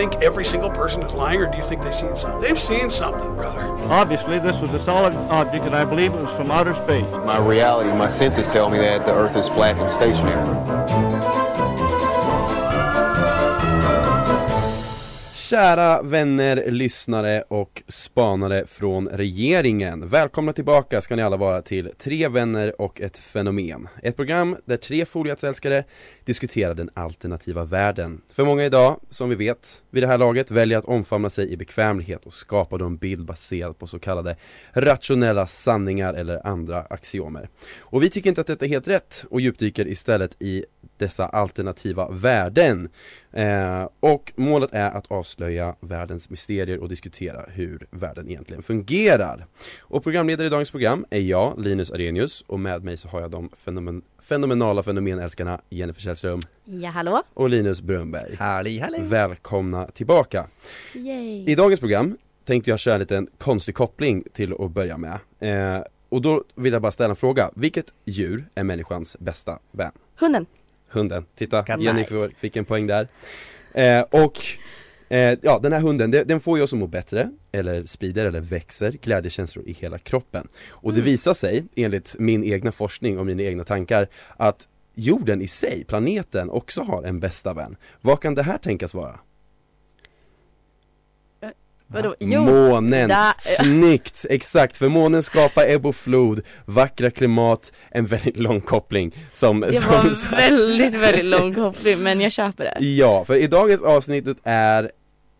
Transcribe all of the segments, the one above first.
Think every single person is lying, or do you think they've seen something? They've seen something, brother. Obviously, this was a solid object, and I believe it was from outer space. My reality, my senses tell me that the Earth is flat and stationary. Kära vänner, lyssnare och spanare från regeringen. Välkomna tillbaka ska ni alla vara till Tre vänner och ett fenomen. Ett program där tre foliehattsälskare diskuterar den alternativa världen. För många idag, som vi vet, vid det här laget väljer att omfamna sig i bekvämlighet och skapa då en bild baserad på så kallade rationella sanningar eller andra axiomer. Och vi tycker inte att detta är helt rätt och djupdyker istället i dessa alternativa värden. Eh, och målet är att avslöja världens mysterier och diskutera hur världen egentligen fungerar. Och programledare i dagens program är jag, Linus Arrhenius, och med mig så har jag de fenomen fenomenala fenomenälskarna Jennifer Källström Ja, hallå? och Linus Brunberg. Halli halli! Välkomna tillbaka! Yay! I dagens program tänkte jag köra en liten konstig koppling till att börja med. Eh, och då vill jag bara ställa en fråga. Vilket djur är människans bästa vän? Hunden! Hunden. Titta, Nice. Jenny får- fick en poäng där. Eh, och eh, ja, den här hunden, den får ju oss att må bättre, eller sprider eller växer glädjekänslor i hela kroppen. Och det visar sig, enligt min egna forskning och mina egna tankar, att jorden i sig, planeten, också har en bästa vän. Vad kan det här tänkas vara? Vadå? Jo! Månen! da- Snyggt! Exakt, för månen skapar ebb och flod, vackra klimat, en väldigt lång koppling som, Det som var väldigt, väldigt lång koppling men jag köper det. Ja, för i dagens avsnittet är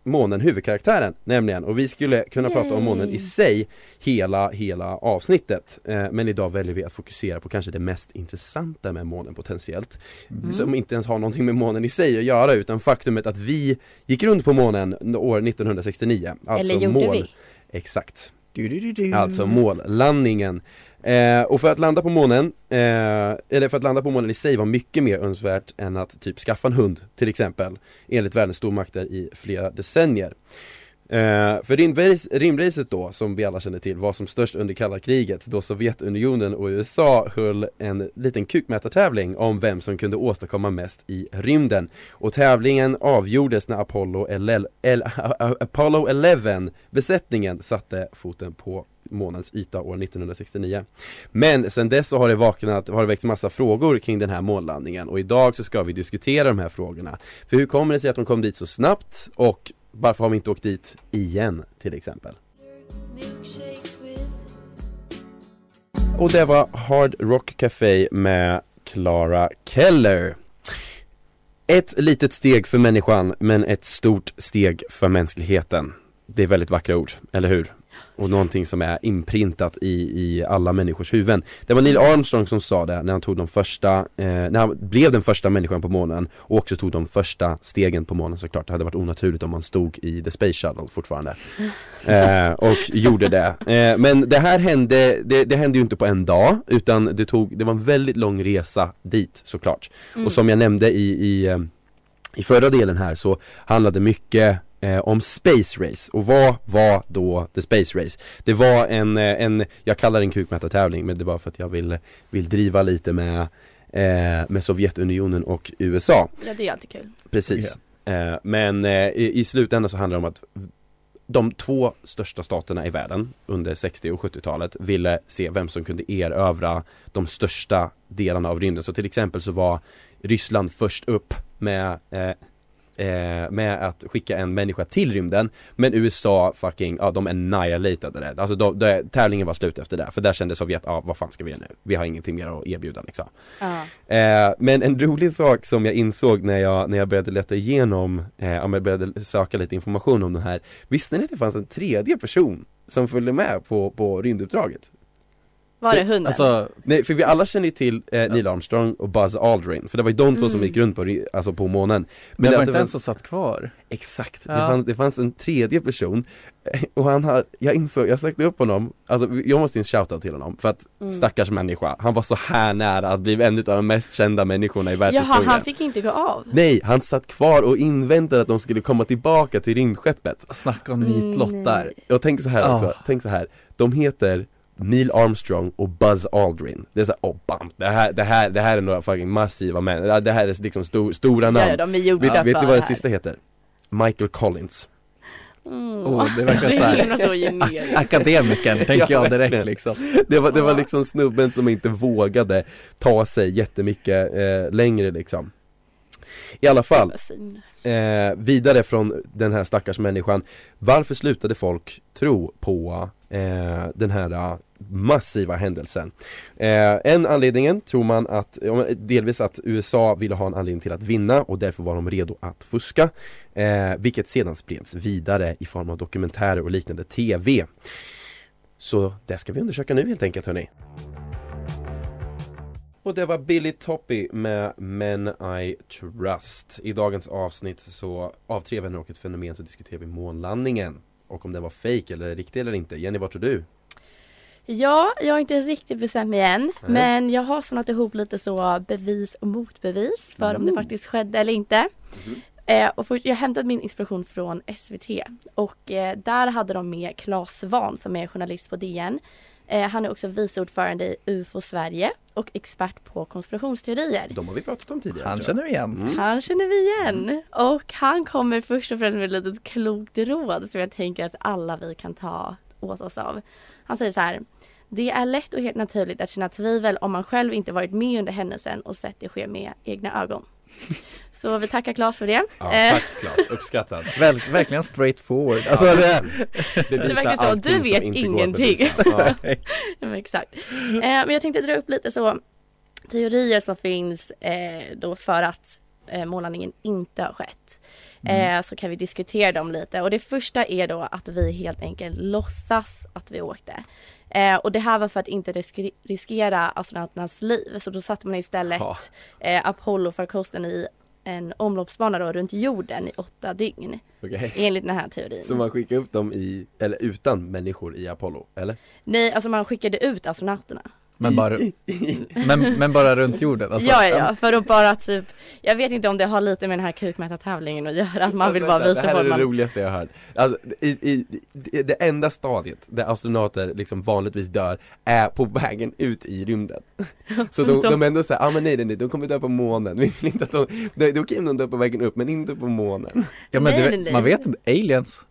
månen huvudkaraktären nämligen och vi skulle kunna prata om månen i Yay. sig hela, hela avsnittet eh, Men idag väljer vi att fokusera på kanske det mest intressanta med månen potentiellt Mm. Som inte ens har någonting med månen i sig att göra utan faktumet att vi gick runt på månen år 1969 alltså Eller gjorde mål... vi? Exakt, du, du, du. alltså mållandningen eh, Och för att landa på månen, eh, eller för att landa på månen i sig var mycket mer önskvärt än att typ skaffa en hund till exempel Enligt världens stormakter i flera decennier. Eh, för rymdrace- rymdracet då, som vi alla känner till, var som störst under kalla kriget då Sovjetunionen och USA höll en liten kukmätartävling om vem som kunde åstadkomma mest i rymden. Och tävlingen avgjordes när Apollo, LL, L, Apollo 11 besättningen satte foten på månens yta år 1969. Men sen dess så har det vaknat, har det väckts massa frågor kring den här månlandningen och idag så ska vi diskutera de här frågorna. För hur kommer det sig att de kom dit så snabbt och varför har vi inte åkt dit igen till exempel? Och det var Hard Rock Café med Clara Keller. Ett litet steg för människan men ett stort steg för mänskligheten. Det är väldigt vackra ord, eller hur? Och någonting som är inprintat i, i alla människors huvuden. Det var Neil Armstrong som sa det när han tog de första, eh, när han blev den första människan på månen och också tog de första stegen på månen såklart. Det hade varit onaturligt om man stod i The Space Shuttle fortfarande. Eh, och gjorde det. Eh, men det här hände, det, det hände ju inte på en dag utan det tog, det var en väldigt lång resa dit såklart. Och som jag nämnde i, i, eh, i förra delen här så handlade mycket eh, om Space Race och vad var då The Space Race? Det var en, eh, en jag kallar det en kukmätartävling men det var för att jag vill, vill driva lite med, eh, med Sovjetunionen och USA Ja det är alltid kul. Precis eh, Men eh, i, i slutändan så handlar det om att de två största staterna i världen under 60 och 70-talet ville se vem som kunde erövra de största delarna av rymden. Så till exempel så var Ryssland först upp med eh, eh, med att skicka en människa till rymden Men USA fucking, ja de annihilatade det Alltså då, då, tävlingen var slut efter det För där kände Sovjet, ja vad fan ska vi göra nu? Vi har ingenting mer att erbjuda liksom Ja. Eh, men en rolig sak som jag insåg när jag, när jag började leta igenom, eh, jag började söka lite information om den här Visste ni att det fanns en tredje person som följde med på, på rymduppdraget? Var det hunden? Alltså, Nej för vi alla känner ju till eh, Neil Armstrong och Buzz Aldrin, för det var ju de två som Mm. gick runt på, alltså på månen men det var det inte en som satt kvar? Exakt, det, Ja. fanns, det fanns en tredje person och han har, jag insåg, jag sökte upp honom, alltså jag måste ge en shoutout till honom för att Mm. stackars människa, han var så här nära att bli en av de mest kända människorna i Jaha, världshistorien han fick inte gå av? Nej, han satt kvar och inväntade att de skulle komma tillbaka till rymdskeppet Snacka om nitlott där Och tänk så här också, Ah. tänk så här, de heter Neil Armstrong och Buzz Aldrin. Det är såhär, oh bam, det här, det här, det här är några fucking massiva män, det här är liksom stor, stora namn Ja, de är gjorda Vet, för vet ni vad det den här. sista heter? Michael Collins. Mm. Åh, det verkar så här- Det är himla så. Akademikern tänker jag direkt liksom. Det var, det var liksom snubben som inte vågade ta sig jättemycket eh, längre liksom. I alla fall eh, vidare från den här stackars människan. Varför slutade folk tro på eh, den här eh, massiva händelsen? Eh, en anledningen tror man att, delvis att USA ville ha en anledning till att vinna och därför var de redo att fuska eh, Vilket sedan spreds vidare i form av dokumentärer och liknande TV Så det ska vi undersöka nu helt enkelt hörni och det var Billy Toppy med Men I Trust. I dagens avsnitt så, av Tre vänner och ett fenomen så diskuterar vi månlandningen. Och om den var fake eller riktig eller inte. Jenny, vad tror du? Ja, jag har inte riktigt bestämt mig än. Nej. Men jag har samlat ihop lite så bevis och motbevis för om det Mm. faktiskt skedde eller inte. Mhm. Eh, och först, jag hämtade min inspiration från SVT och eh, där hade de med Claes Svahn som är journalist på DN. Eh, han är också vice ordförande i UFO Sverige och expert på konspirationsteorier. De har vi pratat om tidigare. Han känner vi igen. Mm. Han känner vi igen och han kommer först och främst med ett litet klokt råd som jag tänker att alla vi kan ta åt oss av. Han säger så här. Det är lätt och helt naturligt att känna tvivel om man själv inte varit med under händelsen och sett det ske med egna ögon. Så vi tackar Claes för det. Ja, Eh, tack Claes, uppskattat. Väl, Verkligen straight forward Alltså det, Det verkar bevisar så, du vet ingenting. Ja. Ja, exakt. Eh, men jag tänkte dra upp lite så teorier som finns eh, då för att eh, månlandningen inte har skett. Eh, så kan vi diskutera dem lite och det första är då att vi helt enkelt låtsas att vi åkte. Eh, och det här var för att inte risk- riskera astronauternas liv så då satte man istället Ja. eh, Apollo-farkosten i en omloppsbana då runt jorden i åtta dygn Okej. enligt den här teorin. Så man skickar upp dem i, eller utan människor i Apollo, eller? Nej, alltså man skickade ut astronauterna. Men bara, men, men bara runt jorden alltså, ja, ja, ja, för att bara typ Jag vet inte om det har lite med den här kukmätartävlingen att göra, att man vill bara Vänta, visa Det här på är att det man roligaste jag har hört. Alltså, i, i, i, det enda stadiet där astronauter liksom vanligtvis dör är på vägen ut i rymden. Så de, de är ändå såhär, ah, men nej nej nej, de kommer dö på månen. Vi vill inte att de, det det är okej om de dör på vägen upp men inte på månen. Ja men Nej, det, nej, nej. man vet inte, aliens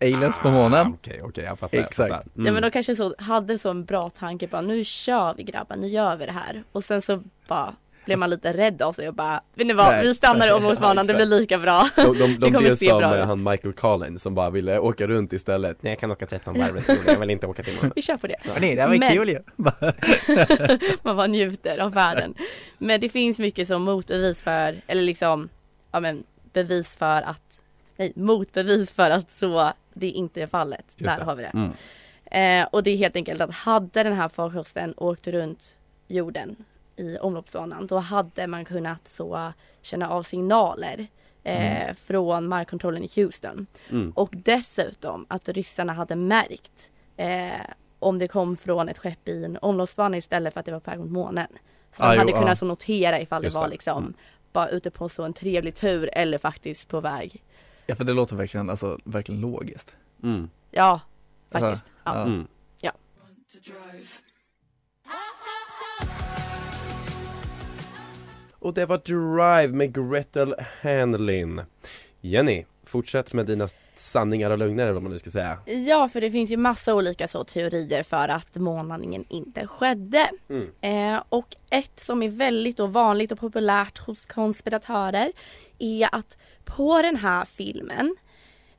Aliens på Ah, månen Okej okej, jag fattar. Exakt. Jag fattar. Mm. Ja men de kanske så, hade så en bra tanke bara nu kör vi grabbar, nu gör vi det här och sen så bara blev man lite rädd av sig och bara Vet ni vad, Nej. vi stannar i omloppsbanan, det blir lika bra De, de, Det de kommer blev se som bra eh, han Michael Collins som bara ville åka runt istället. Nej jag kan åka 13 varv jag vill inte åka till månen. Vi kör på det Nej det här var Men- kul ju man bara njuter av världen. Men det finns mycket som motbevis för, eller liksom, ja men bevis för att, nej motbevis för att så det inte är fallet. Just Där det. har vi det. Mm. Eh, och det är helt enkelt att hade den här farkosten åkt runt jorden i omloppsbanan då hade man kunnat så känna av signaler eh, från markkontrollen i Houston. Mm. Och dessutom att ryssarna hade märkt eh, om det kom från ett skepp i en omloppsbana istället för att det var på väg mot månen. Så Ah, man jo, hade ja. kunnat så notera ifall Just det var liksom Mm. bara ute på så en trevlig tur eller faktiskt på väg. Ja för det låter verkligen, alltså verkligen logiskt Mm. Ja, Alltså, faktiskt. ja. ja. Mm. Och det var Drive med Gretel Hanlin. Jenny, fortsätt med dina sanningar och lögner eller vad man nu ska säga. Ja, för det finns ju massa olika så teorier för att månlandningen inte skedde. Mm. Eh, och ett som är väldigt då vanligt och populärt hos konspiratörer är att på den här filmen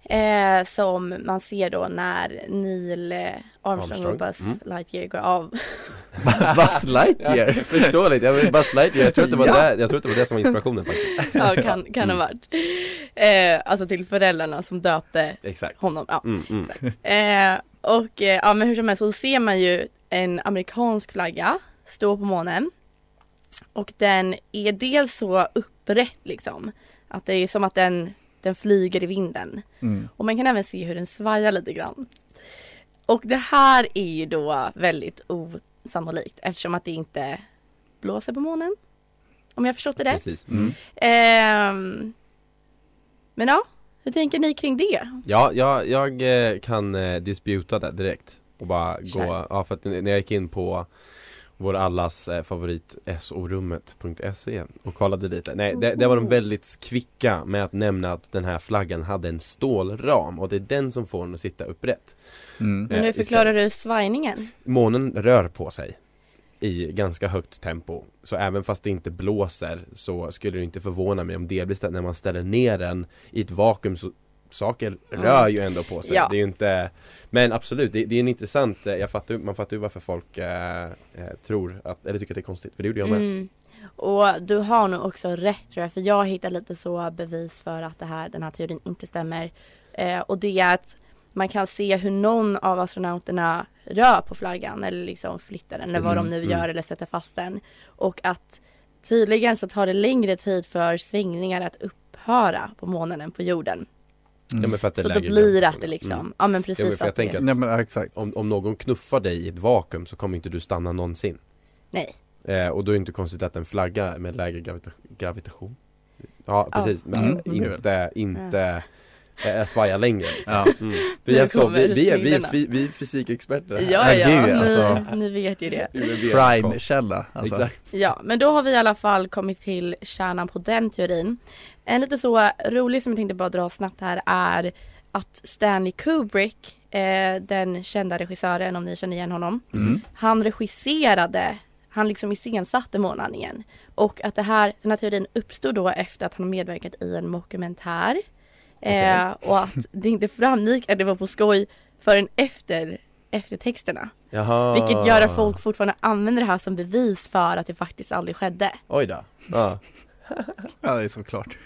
eh, som man ser då när Neil eh, Armstrong, och Buzz mm. Lightyear går av. Buzz Lightyear Förståeligt, jag bara slide, jag tror att det var Ja. det, jag tror att det var det som var inspirationen faktiskt. ja, kan, kan ha varit. Eh, alltså till föräldrarna som döpte Exakt. honom. Ja. Mm, mm. Exakt. Eh, och eh, ja men hur som helst så ser man ju en amerikansk flagga stå på månen. Och den är dels så upprätt liksom. Att det är som att den, den flyger i vinden. Mm. Och man kan även se hur den svajar lite grann. Och det här är ju då väldigt osannolikt eftersom att det inte blåser på månen. Om jag förstått det rätt. Precis. Mm. Ehm, men ja, hur tänker ni kring det? Ja, jag, jag eh, kan eh, disputa det direkt och bara Kör. gå, ja för att när jag gick in på vår allas eh, favorit sorummet.se och kollade lite. Nej, det, det var de väldigt kvicka med att nämna att den här flaggan hade en stålram och det är den som får den att sitta upprätt. Mm. Men Eh, hur förklarar du svajningen? Månen rör på sig i ganska högt tempo. Så även fast det inte blåser så skulle det inte förvåna mig om delvis när man ställer ner den i ett vakuum så saker rör ju ändå på sig. Ja. Det är inte Men absolut, det, det är en intressant, eh, jag fattar, man fattar ju varför folk eh, eh, tror att, eller tycker att det är konstigt, för det gjorde jag med. Mm. Och du har nog också rätt tror jag för jag hittar lite så bevis för att det här, den här teorin inte stämmer. Eh, och det är att man kan se hur någon av astronauterna rör på flaggan eller liksom flyttar den eller vad de nu Mm. gör eller sätter fast den. Och att tydligen så tar det längre tid för svängningar att upphöra på månen än på jorden. Ja, men för att det Så då blir att det liksom, Mm. ja men Ja, men precis för jag tänker att- Nej men ja, exakt. Om, om någon knuffar dig i ett vakuum så kommer inte du stanna någonsin. nej. Eh, och då är det inte konstigt att en flagga med lägre gravita- gravitation Ja precis, men Mm, inte, inte eh, svajar längre liksom. Ja. mm. Vi är så, vi, vi, är, vi, är, vi är fysikexperter här Ja ja, ni, alltså. ni vet ju det. Prime-källa alltså. Exakt Ja, men då har vi i alla fall kommit till kärnan på den teorin. En lite så rolig som jag tänkte bara dra snabbt här är att Stanley Kubrick, eh, den kända regissören om ni känner igen honom, Mm. han regisserade, han liksom iscensatte månlandningen. Och att det här, den här teorin uppstod då efter att han medverkat i en dokumentär. Eh, och att det inte framgick att det var på skoj förrän efter eftertexterna. Jaha Vilket gör att folk fortfarande använder det här som bevis för att det faktiskt aldrig skedde. Oj då ja. Ja det är såklart.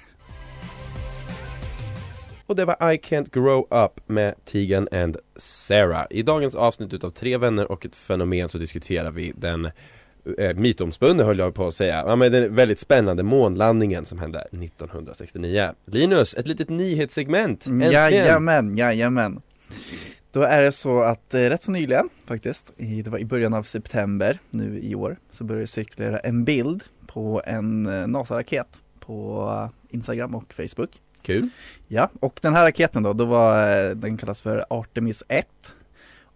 Och det var I Can't Grow Up med Tegan and Sarah I dagens avsnitt utav Tre vänner och ett fenomen så diskuterar vi den eh, mytomspunne höll jag på att säga, ja men den väldigt spännande månlandningen som hände 1969 Linus, ett litet nyhetssegment, äntligen! Jajamän, jajamän. Då är det så att eh, rätt så nyligen faktiskt, i, det var i början av september nu i år, så började det cirkulera en bild på en eh, NASA-raket på eh, Instagram och Facebook. Kul! Ja, och den här raketen då, då var, eh, den kallas för Artemis 1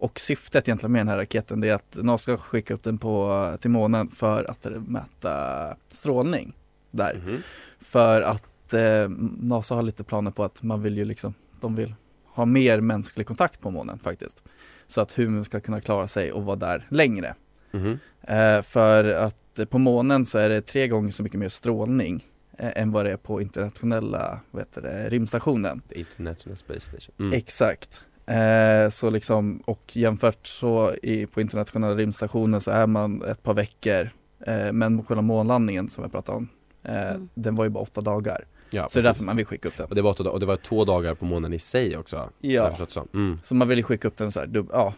och syftet egentligen med den här raketen är att NASA ska skicka upp den på, till månen för att mäta strålning där. Mhm. För att eh, NASA har lite planer på att man vill ju liksom, de vill ha mer mänsklig kontakt på månen faktiskt. Så att humor ska kunna klara sig och vara där längre. Mhm. Eh, för att eh, på månen så är det tre gånger så mycket mer strålning eh, än vad det är på internationella vad heter det, rymdstationen. International Space Station mm. Exakt. Eh, så liksom, och jämfört så i, på internationella rymdstationen så är man ett par veckor. Eh, men själva månlandningen som jag pratade om, eh, Mm. den var ju bara åtta dagar. Ja, Så det är precis. därför man vill skicka upp den. Och det var, åtta och det var två dagar på månen i sig också Ja, som. Mm. så man vill ju skicka upp den så här, dubb- ja,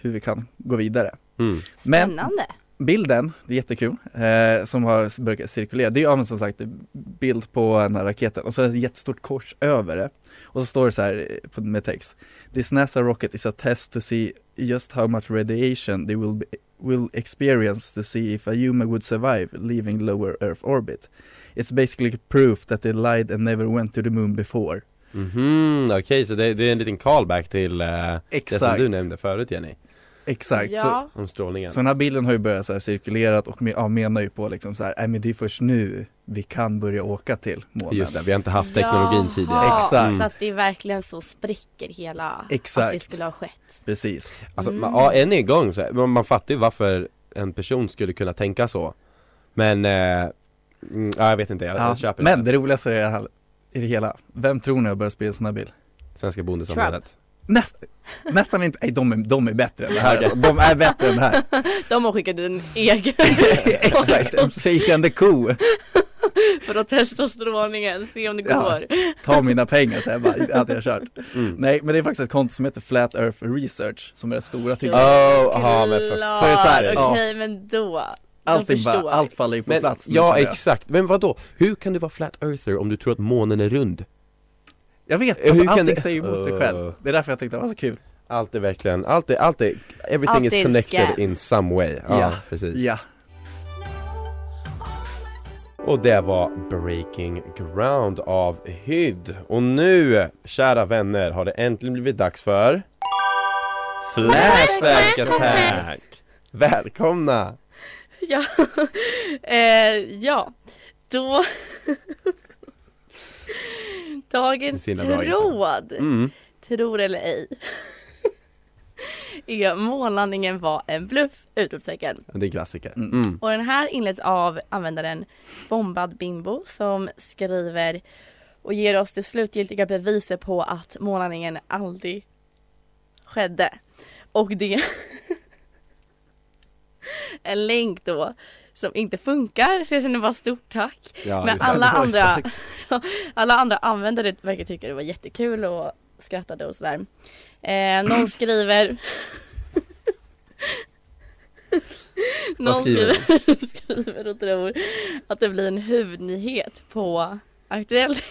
hur vi kan gå vidare. Mm. Men- Spännande. Bilden, det är jättekul, eh, som har börjat cirkulera, det är men som sagt bild på den här raketen och så är det ett jättestort kors över det. Och så står det så här eh, med text This NASA rocket is a test to see just how much radiation they will, be, will experience to see if a human would survive leaving lower Earth orbit. It's basically proof that they lied and never went to the moon before. Mhm, okej så det, det är en liten callback till eh, det som du nämnde förut Jenny exakt. Så, Ja, Om strålningen så den här bilden har ju börjat så här cirkulerat och ja, menar ju på liksom så här, nej men det är först nu vi kan börja åka till månen. Just det, vi har inte haft teknologin Jaha, tidigare Exakt. Så att det verkligen så spricker hela, att Exakt. det skulle ha skett. Precis. Alltså, Mm. man, ja, än en gång så, här, man, man fattar ju varför en person skulle kunna tänka så Men, eh, mm, ja, jag vet inte, jag, Ja, jag köper men det det roligaste är det, här, i det hela, vem tror ni har börjat sprida sån här bild? Svenska bondesamhället Näst, nästan inte, nej de är, de är bättre än det här. De är bättre än det här De har skickat en egen Exakt, en fejkande ko för att testa strålningen, se om det Ja. går. Ta mina pengar så jag bara, hade jag kört. Mm. Nej men det är faktiskt ett konto som heter Flat Earth Research som är det stora typ. Oh, aha, men för det så här, ja. Okej men då. Allting bara, allt faller ju på Men, plats ja exakt, men vad då? Hur kan du vara flat earther om du tror att månen är rund? Jag vet, Hur alltså, allting det- säger emot sig Uh. själv. Det är därför jag tyckte det var så kul. Allt är verkligen, allt är, allt är, everything Allt is connected scam. in some way Ja, Ja. precis Ja. Och det var Breaking Ground av Hyd Och nu, kära vänner, har det äntligen blivit dags för Flashback Attack! Välkomna! Ja, eh, ja. då Dagens tråd, Mm. tror eller ej är månlandningen var en bluff! Utropstecken. Det är en klassiker Mm. mm. Och den här inleds av användaren Bombad Bimbo som skriver och ger oss det slutgiltiga beviset på att månlandningen aldrig skedde. Och det en länk då som inte funkar så jag känner bara stort tack. ja, Men alla andra, alla andra användare verkar tycka det var jättekul och skrattade och sådär. Eh, någon skriver Någon skriver skriver, skriver och tror att det blir en huvudnyhet på Aktuellt.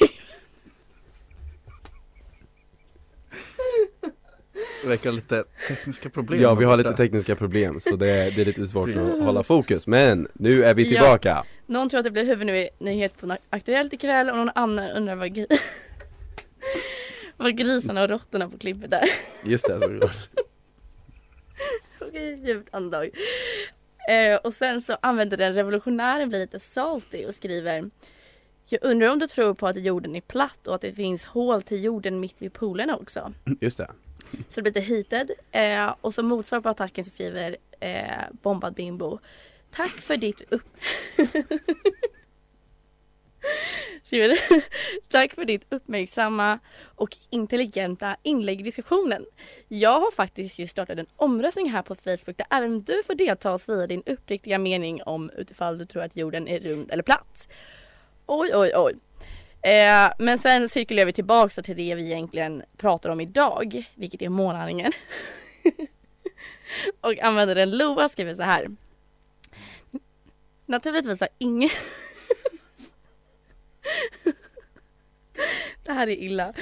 Verkar ha lite tekniska problem. Ja, vi har lite tekniska problem så det är, det är lite svårt att hålla fokus Men nu är vi Ja. tillbaka Någon tror att det blir huvudnyhet på Aktuellt ikväll och någon annan undrar vad, gri- vad grisarna och råttorna på klippet är. Just det, så Okej, djupt andetag. Eh, och sen så använder den revolutionären blir lite salty och skriver Jag undrar om du tror på att jorden är platt och att det finns hål till jorden mitt vid polerna också. Just det så det blir lite heated. Eh, och som motsvar på attacken så skriver eh, Bombad Bimbo Tack för ditt upp... skriver, Tack för ditt uppmärksamma och intelligenta inlägg i diskussionen. Jag har faktiskt just startat en omröstning här på Facebook där även du får delta och säga din uppriktiga mening om utifall du tror att jorden är rund eller platt. Oj, oj, oj. Eh, men sen cirkulerar vi tillbaka till det vi egentligen pratar om idag, vilket är månlandningen. och användaren Loa skriver så här. Naturligtvis har ingen... det här är illa.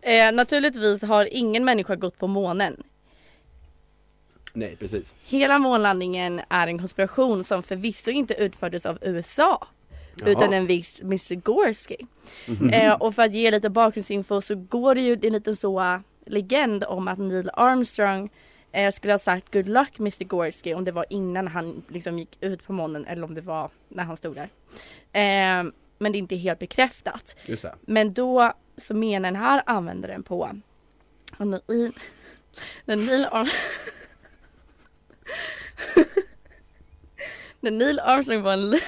Eh, naturligtvis har ingen människa gått på månen. Nej, precis Hela månlandningen är en konspiration som förvisso inte utfördes av USA Jaha. utan en viss Mr Gorski. Eh, och för att ge lite bakgrundsinfo så går det ju det en liten så uh, legend om att Neil Armstrong eh, skulle ha sagt good luck Mr Gorski om det var innan han liksom gick ut på månen eller om det var när han stod där. Eh, men det är inte helt bekräftat. Men då så menar den här användaren på när, Neil Arm... när Neil Armstrong var en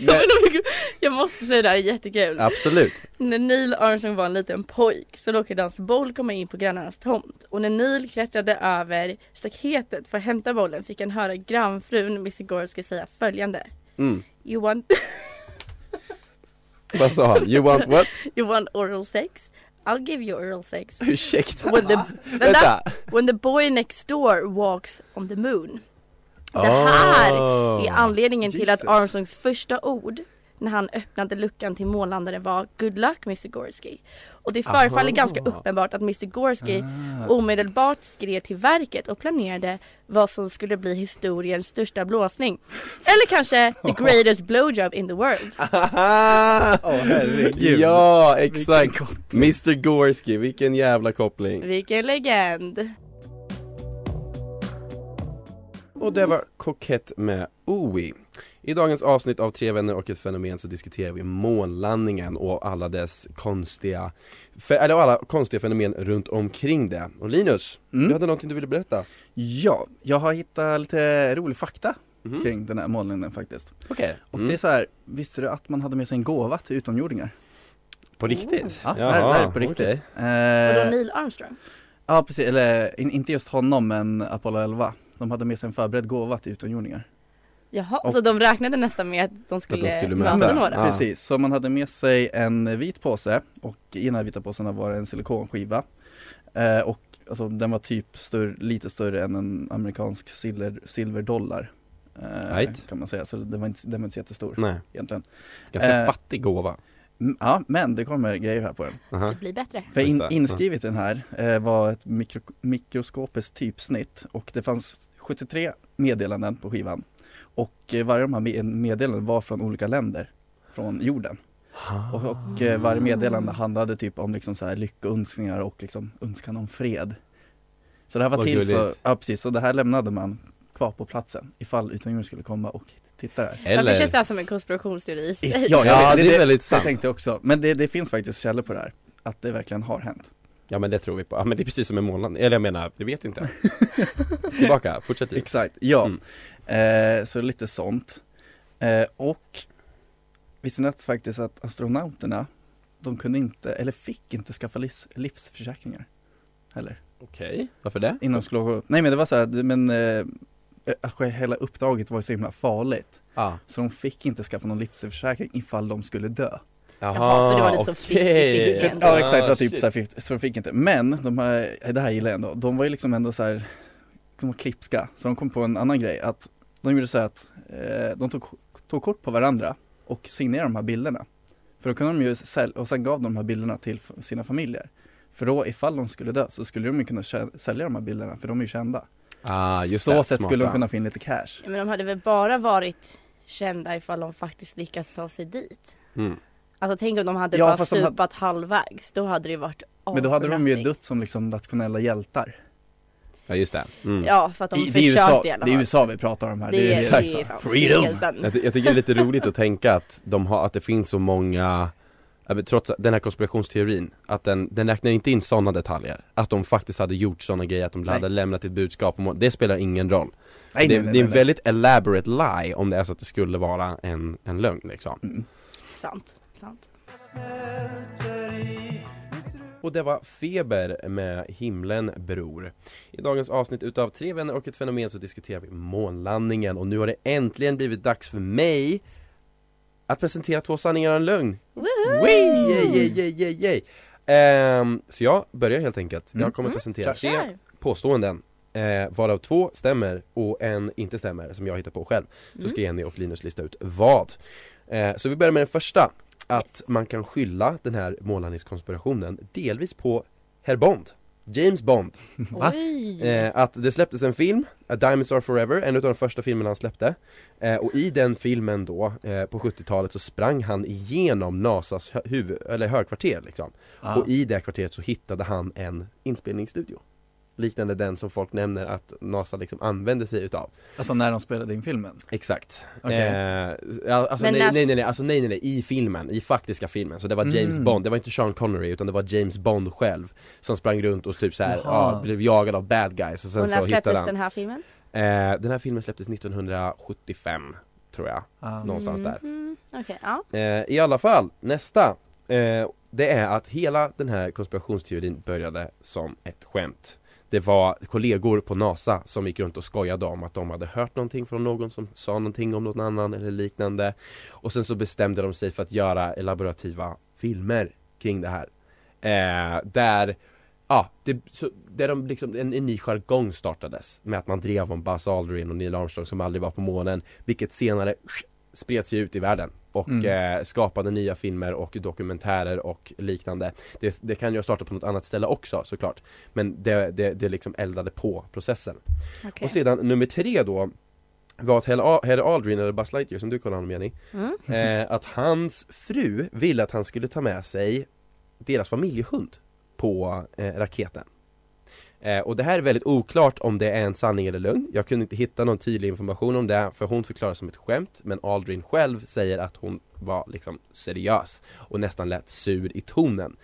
jag- jag måste säga det här är jättekul. Absolut När Neil Armstrong var en liten pojk så råkade hans boll komma in på grannarnas tomt och när Neil klättrade över staketet för att hämta bollen fick han höra grannfrun Missy Gorski säga följande mm. You want Vad sa han? You want what? You want oral sex? I'll give you oral sex. Ursäkta? When the, vänta, Vänta! when the boy next door walks on the moon. Det här Oh. är anledningen till att Jesus. Armstrongs första ord när han öppnade luckan till månlandaren var Good luck Mr Gorski. Och det förefaller Aha. ganska uppenbart att Mr Gorski Ah. omedelbart skrev till verket och planerade vad som skulle bli historiens största blåsning. Eller kanske the greatest blowjob in the world. Herregud. Ja, exakt! Mr Gorski, vilken jävla koppling! Vilken legend! Och det var Kokett med OI. I dagens avsnitt av Tre vänner och ett fenomen så diskuterar vi månlandningen och alla dess konstiga, eller alla konstiga fenomen runt omkring det. Och Linus, Mm. du hade någonting du ville berätta? Ja, jag har hittat lite rolig fakta Mhm. kring den här målningen faktiskt. Okej, Och mm. det är så här, visste du att man hade med sig en gåva till utomjordingar? på riktigt? Ja, det här, det här är på riktigt. Vadå Eh, Neil Armstrong? ja precis, eller in, inte just honom men Apollo 11. De hade med sig en förberedd gåva till utomjordingar. Jaha, Och- så de räknade nästan med att de skulle, skulle möta möta. några? Ja. Precis, så man hade med sig en vit påse och i den här vita påsen var det en silikonskiva. Eh, och alltså, den var typ större, lite större än en amerikansk silver, silverdollar. Eh, Right. Kan man säga, så den var inte, den var inte så jättestor Nej, egentligen. ganska Eh, fattig gåva. Ja, men det kommer grejer här på den. Aha. Det blir bättre. För in, inskrivet i den här eh, var ett mikro, mikroskopiskt typsnitt och det fanns 73 meddelanden på skivan. Och eh, varje av de här me- meddelandena var från olika länder från jorden. Och, och eh, varje meddelande handlade typ om liksom så här lyckönskningar och liksom önskan om fred. Så det här var Vad till så, ja precis, så det här lämnade man kvar på platsen ifall utomjordingar skulle komma och titta där. Eller, känns det här som en konspirationsteori i sig? Ja, Ja, vet, det är väldigt Det sant. tänkte jag också, men det, det finns faktiskt källor på det här. Att det verkligen har hänt. Ja men det tror vi på, ja men det är precis som en månlandning, eller jag menar, det vet inte Tillbaka, fortsätt. Exakt, ja. Mm. Eh, så lite sånt. Eh, och visste ni faktiskt att astronauterna, de kunde inte, eller fick inte skaffa livs, livsförsäkringar? Heller. Okej, varför det? Innan de skulle åka upp. Nej men det var så här, men eh, hela uppdraget var ju så himla farligt. Ja, Så de fick inte skaffa någon livsförsäkring ifall de skulle dö. Jaha, Jaha, för det var lite så okej. 50-50 För, ändå. ja exakt, det var Ah, typ shit. så, här 50, så de fick inte. Men de här, det här gillar jag ändå, de var ju liksom ändå så här, de var klipska. Så de kom på en annan grej, att de gjorde så här att eh, de tog, tog kort på varandra och signerade de här bilderna. För då kunde de ju sälja, och sen gav de de här bilderna till sina familjer. För då ifall de skulle dö så skulle de ju kunna sälja de här bilderna, för de är ju kända. Ah, just så det, sätt skulle de kunna få in lite cash. Ja, Men de hade väl bara varit kända ifall de faktiskt lyckats ta sig dit. mm. Alltså tänk om de hade Ja, bara stupat halvvägs. Då hade det ju varit Men då hade de ju dött som liksom nationella hjältar. Ja just det, mm. Ja, för att de I, det, är försökte USA, i alla det är fall. USA vi pratar om här. Det är, exakt det är så. sant. Freedom! Det är sant. jag, jag tycker det är lite roligt att tänka att de har, att det finns så många Trots den här konspirationsteorin, att den, den räknar inte in sådana detaljer Att de faktiskt hade gjort sådana grejer, att de Nej. hade lämnat ett budskap om Det spelar ingen roll Nej, det, nej, nej, det är en nej. väldigt elaborate lie om det är så att det skulle vara en, en lögn liksom Mm. Sant, sant. Och det var Feber med Himlen Bror I dagens avsnitt utav Tre vänner och ett fenomen så diskuterar vi månlandningen och nu har det äntligen blivit dags för mig att presentera två sanningar och en lögn Woho! Wee! Yay, yay, yay, yay, yay. Ehm, Så jag börjar helt enkelt, jag Mm. kommer Mm. presentera tre påståenden eh, Varav två stämmer och en inte stämmer som jag hittar på själv Så Mm. ska Jenny och Linus lista ut vad eh, Så vi börjar med den första Att man kan skylla den här månlandningskonspirationen delvis på Herr Bond James Bond Va? Oj! eh, Att det släpptes en film, A Diamonds Are Forever, en av de första filmerna han släppte eh, Och i den filmen då, eh, på 70-talet så sprang han igenom NASAs huvud, eller högkvarter liksom Ja. Och i det kvarteret så hittade han en inspelningsstudio Liknande den som folk nämner att NASA liksom använde sig utav Alltså när de spelade in filmen? Exakt Okej. eh, Alltså nej, när- nej nej nej, alltså nej nej nej, i filmen, i faktiska filmen Så det var James Mm. Bond, det var inte Sean Connery utan det var James Bond själv Som sprang runt och typ såhär, ja, blev jagad av bad guys och sen och när så hittade släpptes han den här filmen? eh, Den här filmen släpptes 1975 Tror jag, Ja. någonstans där Mhm. Okej, ja. Eh, I alla fall, nästa eh, Det är att hela den här konspirationsteorin började som ett skämt det var kollegor på NASA som gick runt och skojade om att de hade hört någonting från någon som sa någonting om någon annan eller liknande. Och sen så bestämde de sig för att göra elaborativa filmer kring det här. Eh, Där Ja, det, så, där de liksom, en, en ny jargong startades med att man drev om Buzz Aldrin och Neil Armstrong som aldrig var på månen Vilket senare spreds ju ut i världen och Mm. eh, skapade nya filmer och dokumentärer och liknande det, det kan ju ha startat på något annat ställe också såklart Men det, det, det liksom eldade på processen Okej. Och sedan nummer tre då var att Herr Aldrin, eller Buzz Lightyear som du kallar honom Jenny Mm. eh, Att hans fru ville att han skulle ta med sig deras familjehund på eh, raketen eh, Och det här är väldigt oklart om det är en sanning eller lögn. Jag kunde inte hitta någon tydlig information om det för hon förklarar som ett skämt Men Aldrin själv säger att hon var liksom seriös och nästan lät sur i tonen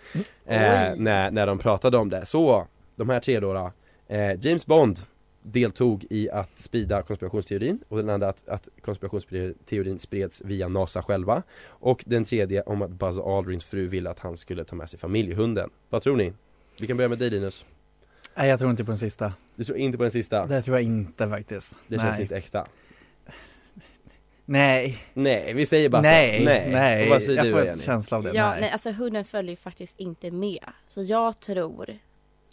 eh, Oj. när, när de pratade om det. Så, de här tre då, då. Eh, James Bond deltog i att sprida konspirationsteorin och den andra att, att konspirationsteorin spreds via NASA själva. Och den tredje om att Buzz Aldrins fru ville att han skulle ta med sig familjehunden. Vad tror ni? Vi kan börja med dig Linus Nej jag tror inte på den sista. Du tror inte på den sista? Det tror jag inte faktiskt. Det Nej. känns inte äkta Nej, Nej, vi säger bara nej, så. Nej, nej. Vad säger jag du får en känsla av det. Ja, nej. nej, alltså hunden följer ju faktiskt inte med. Så jag tror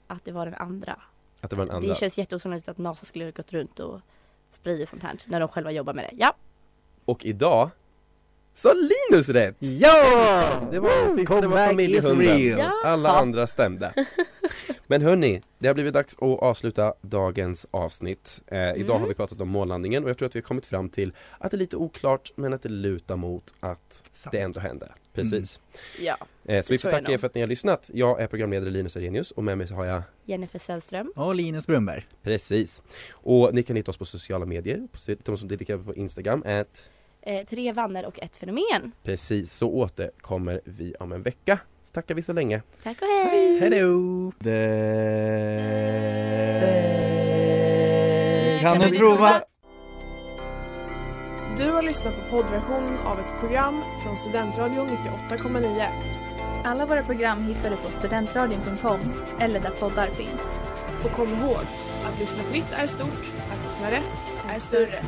att det var den andra. Att det var den andra. Det känns jätteosannolikt att NASA skulle ha gått runt och spridit sånt här när de själva jobbar med det. Ja, Och idag sa Linus rätt! Ja! Det var, sista, det var familjehunden. Ja. Alla andra stämde. Men hörni, det har blivit dags att avsluta dagens avsnitt. Eh, idag Mm. har vi pratat om månlandningen och jag tror att vi har kommit fram till att det är lite oklart men att det lutar mot att Sant. det ändå hände. Precis. ja. Eh, så vi får tacka er för att ni har lyssnat. Jag är programledare Linus Arrhenius och med mig så har jag Jennifer Sällström. Och Linus Brunberg. Precis. Och ni kan hitta oss på sociala medier, på, de som dedikerar på Instagram, at Eh, tre vänner och ett fenomen. Precis, så återkommer vi om en vecka. Så tackar vi så länge. Tack och hej! Hello! Det... Kan du tro vad... Du har lyssnat på poddversion av ett program från Studentradion 98,9. Alla våra program hittar du på studentradion.com eller där poddar finns. Och kom ihåg, att lyssna fritt är stort, att lyssna rätt är större.